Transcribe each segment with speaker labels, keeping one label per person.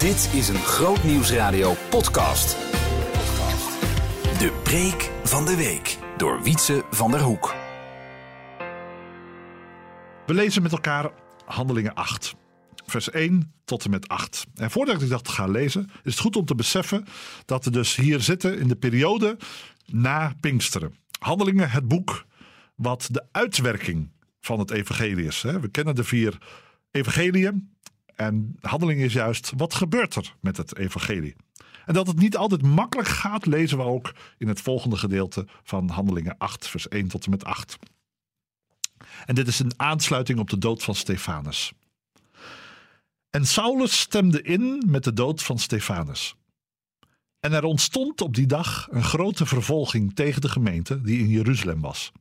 Speaker 1: Dit is een Groot Nieuwsradio podcast. De preek van de week door Wietse van der Hoek.
Speaker 2: We lezen met elkaar Handelingen 8, vers 1 tot en met 8. En voordat ik dat ga lezen, is het goed om te beseffen dat we dus hier zitten in de periode na Pinksteren. Handelingen, het boek wat de uitwerking van het evangelie is. We kennen de vier evangeliën. En handeling is juist, wat gebeurt er met het evangelie? En dat het niet altijd makkelijk gaat, lezen we ook in het volgende gedeelte van Handelingen 8, vers 1 tot en met 8. En dit is een aansluiting op de dood van Stefanus. En Saulus stemde in met de dood van Stefanus. En er ontstond op die dag een grote vervolging tegen de gemeente die in Jeruzalem was.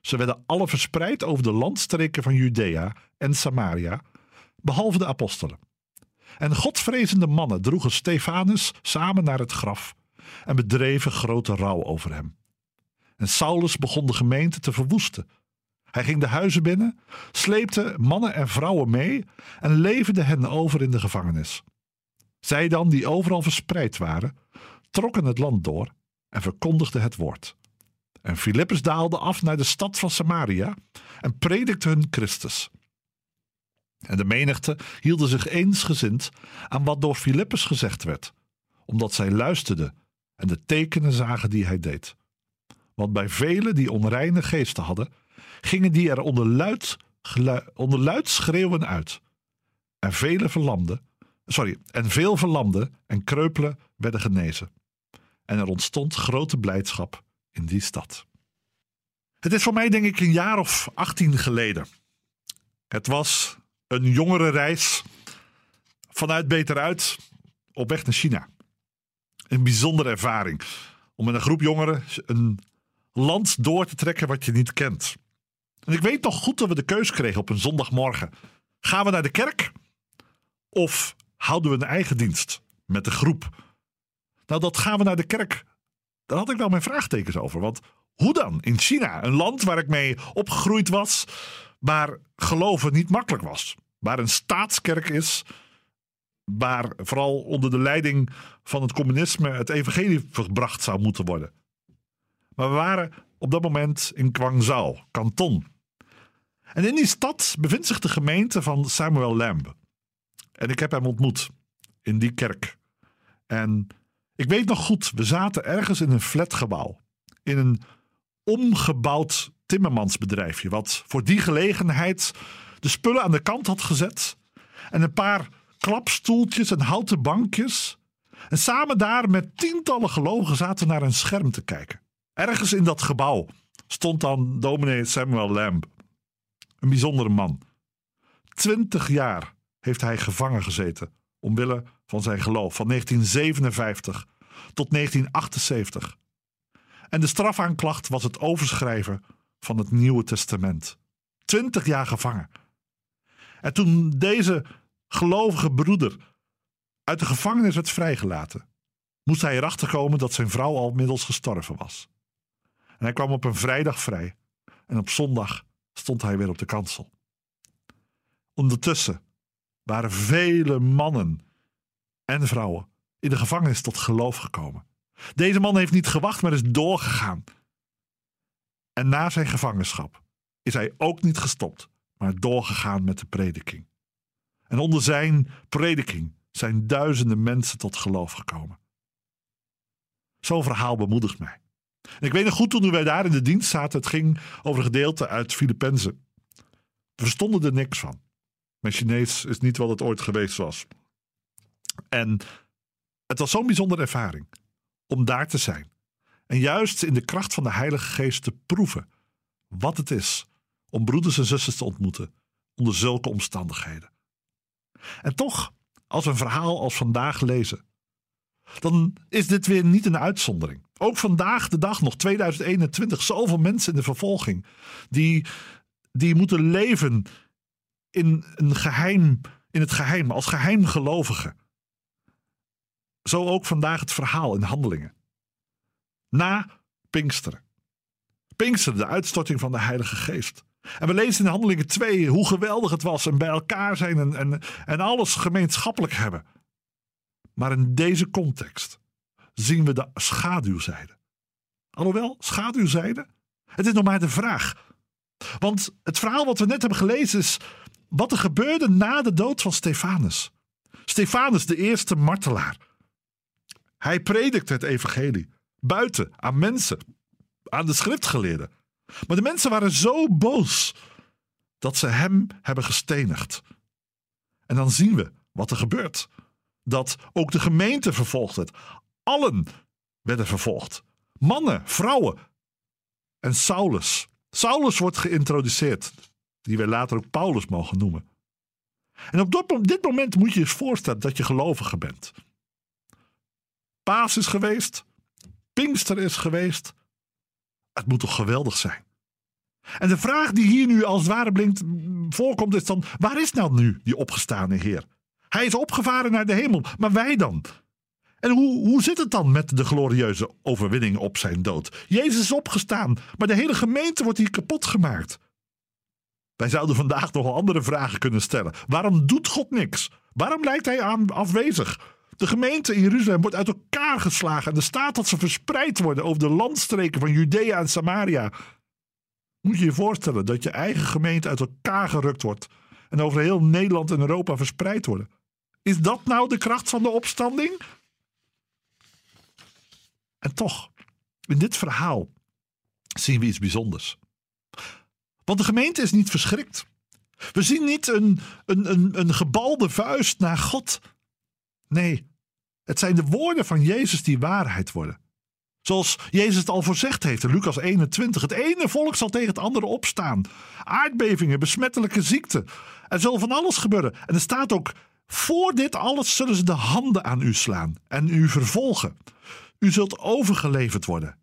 Speaker 2: Ze werden alle verspreid over de landstreken van Judea en Samaria, behalve de apostelen. En godvrezende mannen droegen Stefanus samen naar het graf en bedreven grote rouw over hem. En Saulus begon de gemeente te verwoesten. Hij ging de huizen binnen, sleepte mannen en vrouwen mee en leverde hen over in de gevangenis. Zij dan, die overal verspreid waren, trokken het land door en verkondigden het woord. En Filippus daalde af naar de stad van Samaria en predikte hun Christus. En de menigte hielden zich eensgezind aan wat door Filippus gezegd werd, omdat zij luisterden en de tekenen zagen die hij deed. Want bij velen die onreine geesten hadden, gingen die er onder luid, onder luid schreeuwen uit. En vele verlamden, sorry, en veel verlamden en kreupelen werden genezen. En er ontstond grote blijdschap in die stad. Het is voor mij denk ik een jaar of 18 geleden. Het was een jongere reis vanuit Beteruit op weg naar China. Een bijzondere ervaring om met een groep jongeren een land door te trekken wat je niet kent. En ik weet nog goed dat we de keus kregen op een zondagmorgen. Gaan we naar de kerk of houden we een eigen dienst met de groep? Nou, dat gaan we naar de kerk. Daar had ik wel mijn vraagtekens over. Want hoe dan? In China, een land waar ik mee opgegroeid was, waar geloven niet makkelijk was. Waar een staatskerk is, waar vooral onder de leiding van het communisme het evangelie verbracht zou moeten worden. Maar we waren op dat moment in Guangzhou, Kanton. En in die stad bevindt zich de gemeente van Samuel Lamb. En ik heb hem ontmoet in die kerk. En ik weet nog goed, we zaten ergens in een flatgebouw. In een omgebouwd timmermansbedrijfje. Wat voor die gelegenheid de spullen aan de kant had gezet. En een paar klapstoeltjes en houten bankjes. En samen daar met tientallen gelovigen zaten naar een scherm te kijken. Ergens in dat gebouw stond dan dominee Samuel Lamb. Een bijzondere man. Twintig jaar heeft hij gevangen gezeten omwille van zijn geloof. Van 1957 tot 1978. En de strafaanklacht was het overschrijven van het Nieuwe Testament. Twintig jaar gevangen. En toen deze gelovige broeder uit de gevangenis werd vrijgelaten, moest hij erachter komen dat zijn vrouw al inmiddels gestorven was. En hij kwam op een vrijdag vrij en op zondag stond hij weer op de kansel. Ondertussen waren vele mannen en vrouwen in de gevangenis tot geloof gekomen. Deze man heeft niet gewacht, maar is doorgegaan. En na zijn gevangenschap is hij ook niet gestopt, maar doorgegaan met de prediking. En onder zijn prediking zijn duizenden mensen tot geloof gekomen. Zo'n verhaal bemoedigt mij. Ik weet nog goed toen wij daar in de dienst zaten, het ging over een gedeelte uit Filippenzen. We verstonden er niks van. Mijn Chinees is niet wat het ooit geweest was. En het was zo'n bijzondere ervaring om daar te zijn. En juist in de kracht van de Heilige Geest te proeven wat het is om broeders en zusters te ontmoeten onder zulke omstandigheden. En toch, als we een verhaal als vandaag lezen, dan is dit weer niet een uitzondering. Ook vandaag de dag, nog 2021, zoveel mensen in de vervolging die, die moeten leven in, een geheim, in het geheim, als geheimgelovigen. Zo ook vandaag het verhaal in handelingen. Na Pinksteren. Pinksteren, de uitstorting van de Heilige Geest. En we lezen in Handelingen 2 hoe geweldig het was en bij elkaar zijn en, en, en alles gemeenschappelijk hebben. Maar in deze context zien we de schaduwzijde. Alhoewel, schaduwzijde? Het is nog maar de vraag. Want het verhaal wat we net hebben gelezen is wat er gebeurde na de dood van Stefanus. Stefanus, de eerste martelaar. Hij predikte het evangelie. Buiten, aan mensen. Aan de schriftgeleerden. Maar de mensen waren zo boos dat ze hem hebben gestenigd. En dan zien we wat er gebeurt. Dat ook de gemeente vervolgd werd. Allen werden vervolgd. Mannen, vrouwen. En Saulus. Saulus wordt geïntroduceerd. Die we later ook Paulus mogen noemen. En op dit moment moet je je voorstellen dat je gelovige bent. Paas is geweest. Pinkster is geweest. Het moet toch geweldig zijn? En de vraag die hier nu als het ware blinkt voorkomt is dan: waar is nou nu die opgestane Heer? Hij is opgevaren naar de hemel, maar wij dan? En hoe, hoe zit het dan met de glorieuze overwinning op zijn dood? Jezus is opgestaan, maar de hele gemeente wordt hier kapot gemaakt. Wij zouden vandaag nog wel andere vragen kunnen stellen. Waarom doet God niks? Waarom lijkt hij aan afwezig? De gemeente in Jeruzalem wordt uit elkaar geslagen en de staat dat ze verspreid worden over de landstreken van Judea en Samaria. Moet je je voorstellen dat je eigen gemeente uit elkaar gerukt wordt en over heel Nederland en Europa verspreid worden. Is dat nou de kracht van de opstanding? En toch, in dit verhaal zien we iets bijzonders. Want de gemeente is niet verschrikt. We zien niet een, een, een, een gebalde vuist naar God. Nee, het zijn de woorden van Jezus die waarheid worden. Zoals Jezus het al voorzegd heeft in Lucas 21. Het ene volk zal tegen het andere opstaan. Aardbevingen, besmettelijke ziekten. Er zal van alles gebeuren. En er staat ook: voor dit alles zullen ze de handen aan u slaan en u vervolgen. U zult overgeleverd worden.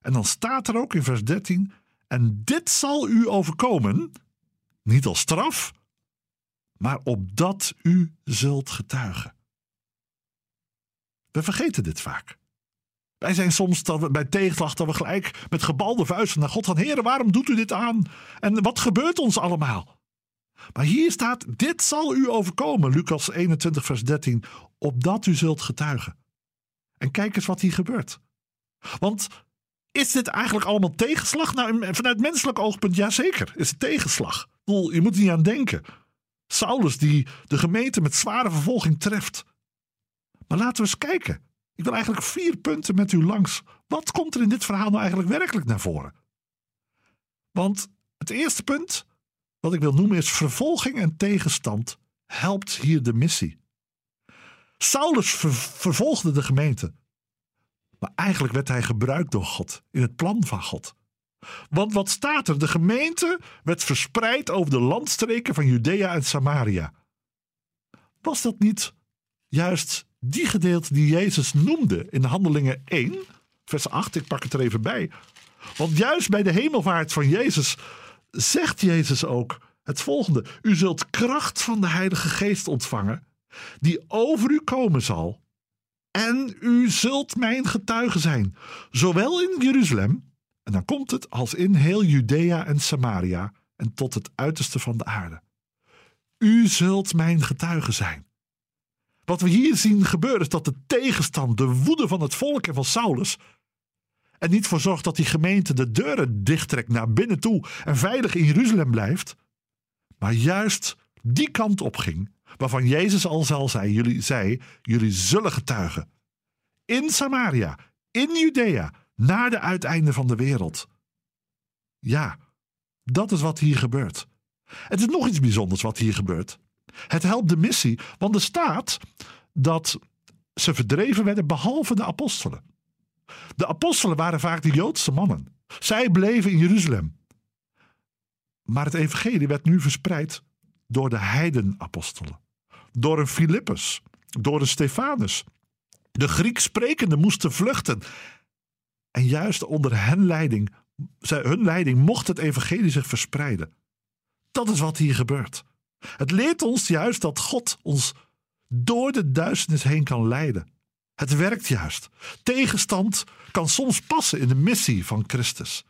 Speaker 2: En dan staat er ook in vers 13: En dit zal u overkomen, niet als straf, maar opdat u zult getuigen. We vergeten dit vaak. Wij zijn soms dat we, bij tegenslag dat we gelijk met gebalde vuisten naar God gaan. Heren, waarom doet u dit aan? En wat gebeurt ons allemaal? Maar hier staat, dit zal u overkomen, Lucas 21, vers 13, opdat u zult getuigen. En kijk eens wat hier gebeurt. Want is dit eigenlijk allemaal tegenslag? Nou, vanuit menselijk oogpunt, ja zeker, is het tegenslag. Je moet er niet aan denken. Saulus die de gemeente met zware vervolging treft. Maar laten we eens kijken. Ik wil eigenlijk vier punten met u langs. Wat komt er in dit verhaal nou eigenlijk werkelijk naar voren? Want het eerste punt wat ik wil noemen is vervolging en tegenstand helpt hier de missie. Saulus vervolgde de gemeente. Maar eigenlijk werd hij gebruikt door God in het plan van God. Want wat staat er? De gemeente werd verspreid over de landstreken van Judea en Samaria. Was dat niet juist die gedeelte die Jezus noemde in Handelingen 1, vers 8, ik pak het er even bij. Want juist bij de hemelvaart van Jezus zegt Jezus ook het volgende: U zult kracht van de Heilige Geest ontvangen, die over u komen zal. En u zult mijn getuige zijn, zowel in Jeruzalem, en dan komt het, als in heel Judea en Samaria en tot het uiterste van de aarde. U zult mijn getuige zijn. Wat we hier zien gebeuren is dat de tegenstand, de woede van het volk en van Saulus, er niet voor zorgt dat die gemeente de deuren dichttrekt naar binnen toe en veilig in Jeruzalem blijft, maar juist die kant op ging, waarvan Jezus al zal zei, jullie, zei, jullie zullen getuigen. In Samaria, in Judea, naar de uiteinden van de wereld. Ja, dat is wat hier gebeurt. Het is nog iets bijzonders wat hier gebeurt. Het helpt de missie, want er staat dat ze verdreven werden behalve de apostelen. De apostelen waren vaak de Joodse mannen. Zij bleven in Jeruzalem. Maar het evangelie werd nu verspreid door de heidenapostelen. Door een Filippus, door een Stefanus. De Grieks sprekenden moesten vluchten. En juist onder hen leiding, hun leiding mocht het evangelie zich verspreiden. Dat is wat hier gebeurt. Het leert ons juist dat God ons door de duisternis heen kan leiden. Het werkt juist. Tegenstand kan soms passen in de missie van Christus.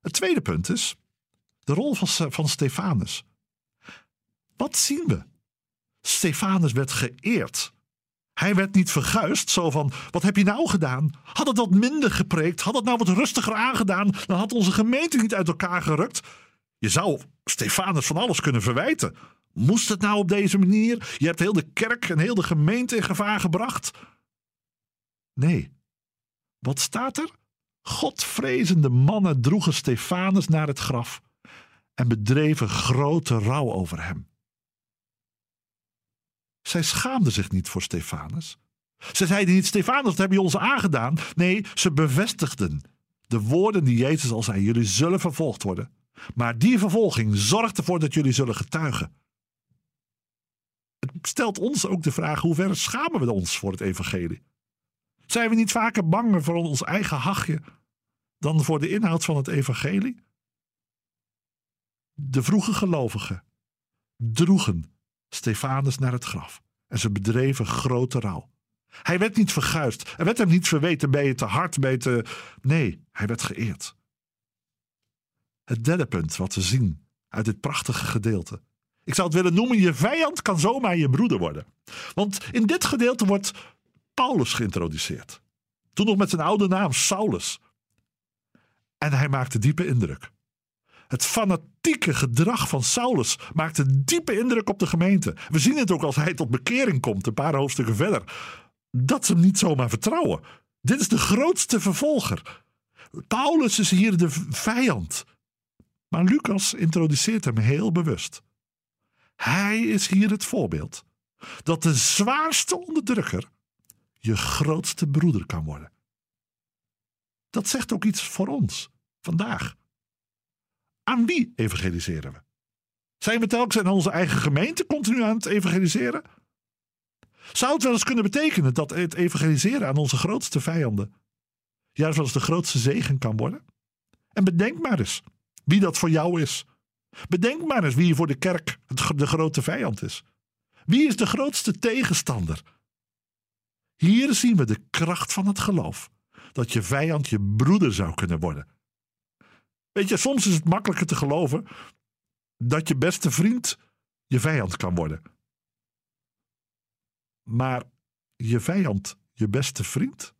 Speaker 2: Het tweede punt is de rol van, van Stefanus. Wat zien we? Stefanus werd geëerd Hij werd niet verguisd, zo van: wat heb je nou gedaan? Had het wat minder gepreekt? Had het nou wat rustiger aangedaan? Dan had onze gemeente niet uit elkaar gerukt. Je zou Stefanus van alles kunnen verwijten. Moest het nou op deze manier? Je hebt heel de kerk en heel de gemeente in gevaar gebracht. Nee. Wat staat er? Godvrezende mannen droegen Stefanus naar het graf en bedreven grote rouw over hem. Zij schaamden zich niet voor Stefanus. Ze zeiden niet: Stefanus, wat heb je ons aangedaan? Nee, ze bevestigden de woorden die Jezus al zei: Jullie zullen vervolgd worden. Maar die vervolging zorgt ervoor dat jullie zullen getuigen. Het stelt ons ook de vraag: hoe ver schamen we ons voor het evangelie? Zijn we niet vaker banger voor ons eigen hachje dan voor de inhoud van het evangelie? De vroege gelovigen droegen Stefanus naar het graf en ze bedreven grote rouw. Hij werd niet verguisd. Er werd hem niet verweten, ben je te hard, ben. Nee, hij werd geëerd. Het derde punt wat we zien uit dit prachtige gedeelte. Ik zou het willen noemen, je vijand kan zomaar je broeder worden. Want in dit gedeelte wordt Paulus geïntroduceerd. Toen nog met zijn oude naam Saulus. En hij maakte diepe indruk. Het fanatieke gedrag van Saulus maakte diepe indruk op de gemeente. We zien het ook als hij tot bekering komt, een paar hoofdstukken verder. Dat ze hem niet zomaar vertrouwen. Dit is de grootste vervolger. Paulus is hier de vijand. Maar Lucas introduceert hem heel bewust. Hij is hier het voorbeeld dat de zwaarste onderdrukker je grootste broeder kan worden. Dat zegt ook iets voor ons vandaag. Aan wie evangeliseren we? Zijn we telkens in onze eigen gemeente continu aan het evangeliseren? Zou het wel eens kunnen betekenen dat het evangeliseren aan onze grootste vijanden juist wel eens de grootste zegen kan worden? En bedenk maar eens wie dat voor jou is. Bedenk maar eens wie voor de kerk de grote vijand is. Wie is de grootste tegenstander? Hier zien we de kracht van het geloof. Dat je vijand je broeder zou kunnen worden. Weet je, soms is het makkelijker te geloven dat je beste vriend je vijand kan worden. Maar je vijand je beste vriend?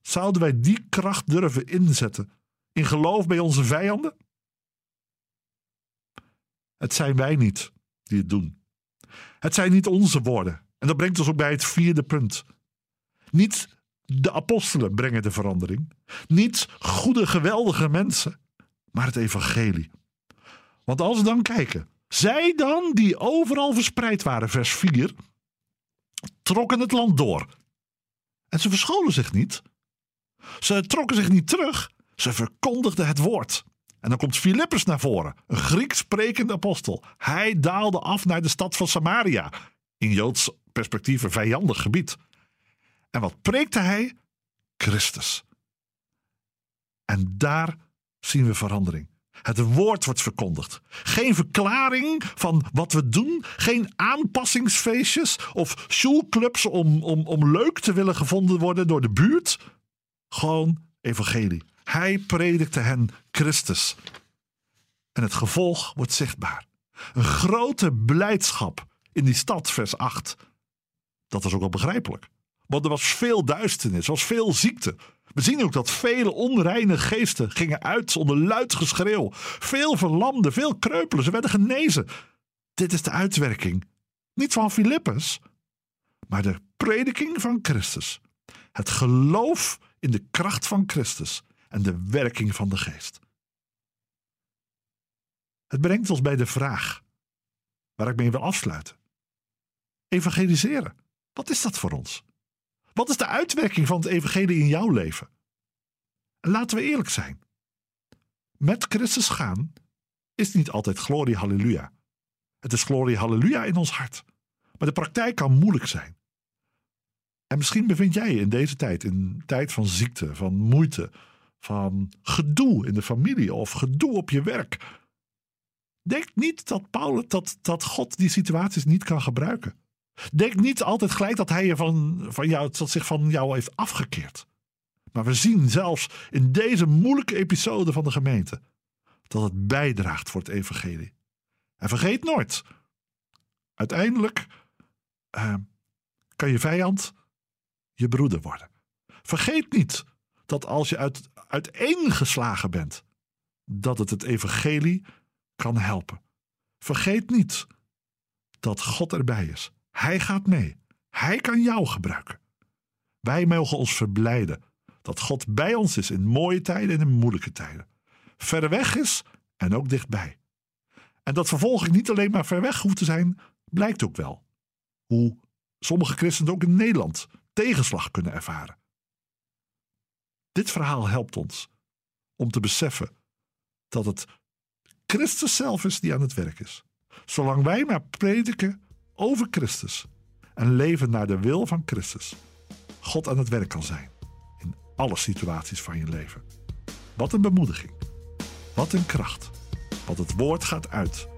Speaker 2: Zouden wij die kracht durven inzetten in geloof bij onze vijanden? Het zijn wij niet die het doen. Het zijn niet onze woorden. En dat brengt ons ook bij het vierde punt. Niet de apostelen brengen de verandering. Niet goede, geweldige mensen, maar het evangelie. Want als we dan kijken, zij dan die overal verspreid waren, vers 4, trokken het land door. En ze verscholen zich niet. Ze trokken zich niet terug. Ze verkondigden het woord. En dan komt Filippus naar voren, een Grieks sprekende apostel. Hij daalde af naar de stad van Samaria, in Joods perspectief een vijandig gebied. En wat preekte hij? Christus. En daar zien we verandering. Het woord wordt verkondigd. Geen verklaring van wat we doen. Geen aanpassingsfeestjes of schoolclubs om, om, om leuk te willen gevonden worden door de buurt. Gewoon evangelie. Hij predikte hen Christus. En het gevolg wordt zichtbaar. Een grote blijdschap in die stad, vers 8. Dat is ook wel begrijpelijk. Want er was veel duisternis, er was veel ziekte. We zien ook dat vele onreine geesten gingen uit onder luid geschreeuw. Veel verlamden, veel kreupelen, ze werden genezen. Dit is de uitwerking. Niet van Filippus, maar de prediking van Christus. Het geloof in de kracht van Christus en de werking van de geest. Het brengt ons bij de vraag waar ik mee wil afsluiten. Evangeliseren. Wat is dat voor ons? Wat is de uitwerking van het evangelie in jouw leven? En laten we eerlijk zijn. Met Christus gaan is niet altijd glorie halleluja. Het is glorie halleluja in ons hart. Maar de praktijk kan moeilijk zijn. En misschien bevind jij je in deze tijd, in een tijd van ziekte, van moeite, van gedoe in de familie of gedoe op je werk. Denk niet dat, Paulus, dat, dat God die situaties niet kan gebruiken. Denk niet altijd gelijk dat hij je van, van jou, dat zich van jou heeft afgekeerd. Maar we zien zelfs in deze moeilijke episode van de gemeente dat het bijdraagt voor het evangelie. En vergeet nooit, uiteindelijk uh, kan je vijand je broeder worden. Vergeet niet dat als je uit, uiteengeslagen bent, dat het het evangelie kan helpen. Vergeet niet dat God erbij is. Hij gaat mee. Hij kan jou gebruiken. Wij mogen ons verblijden dat God bij ons is in mooie tijden en in moeilijke tijden. Ver weg is en ook dichtbij. En dat vervolging niet alleen maar ver weg hoeft te zijn, blijkt ook wel. Hoe sommige christenen ook in Nederland tegenslag kunnen ervaren. Dit verhaal helpt ons om te beseffen dat het Christus zelf is die aan het werk is. Zolang wij maar prediken over Christus en leven naar de wil van Christus, God aan het werk kan zijn in alle situaties van je leven. Wat een bemoediging. Wat een kracht. Want het woord gaat uit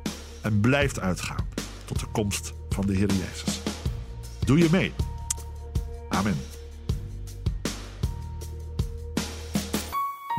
Speaker 2: en blijft uitgaan tot de komst van de Heer Jezus. Doe je mee. Amen.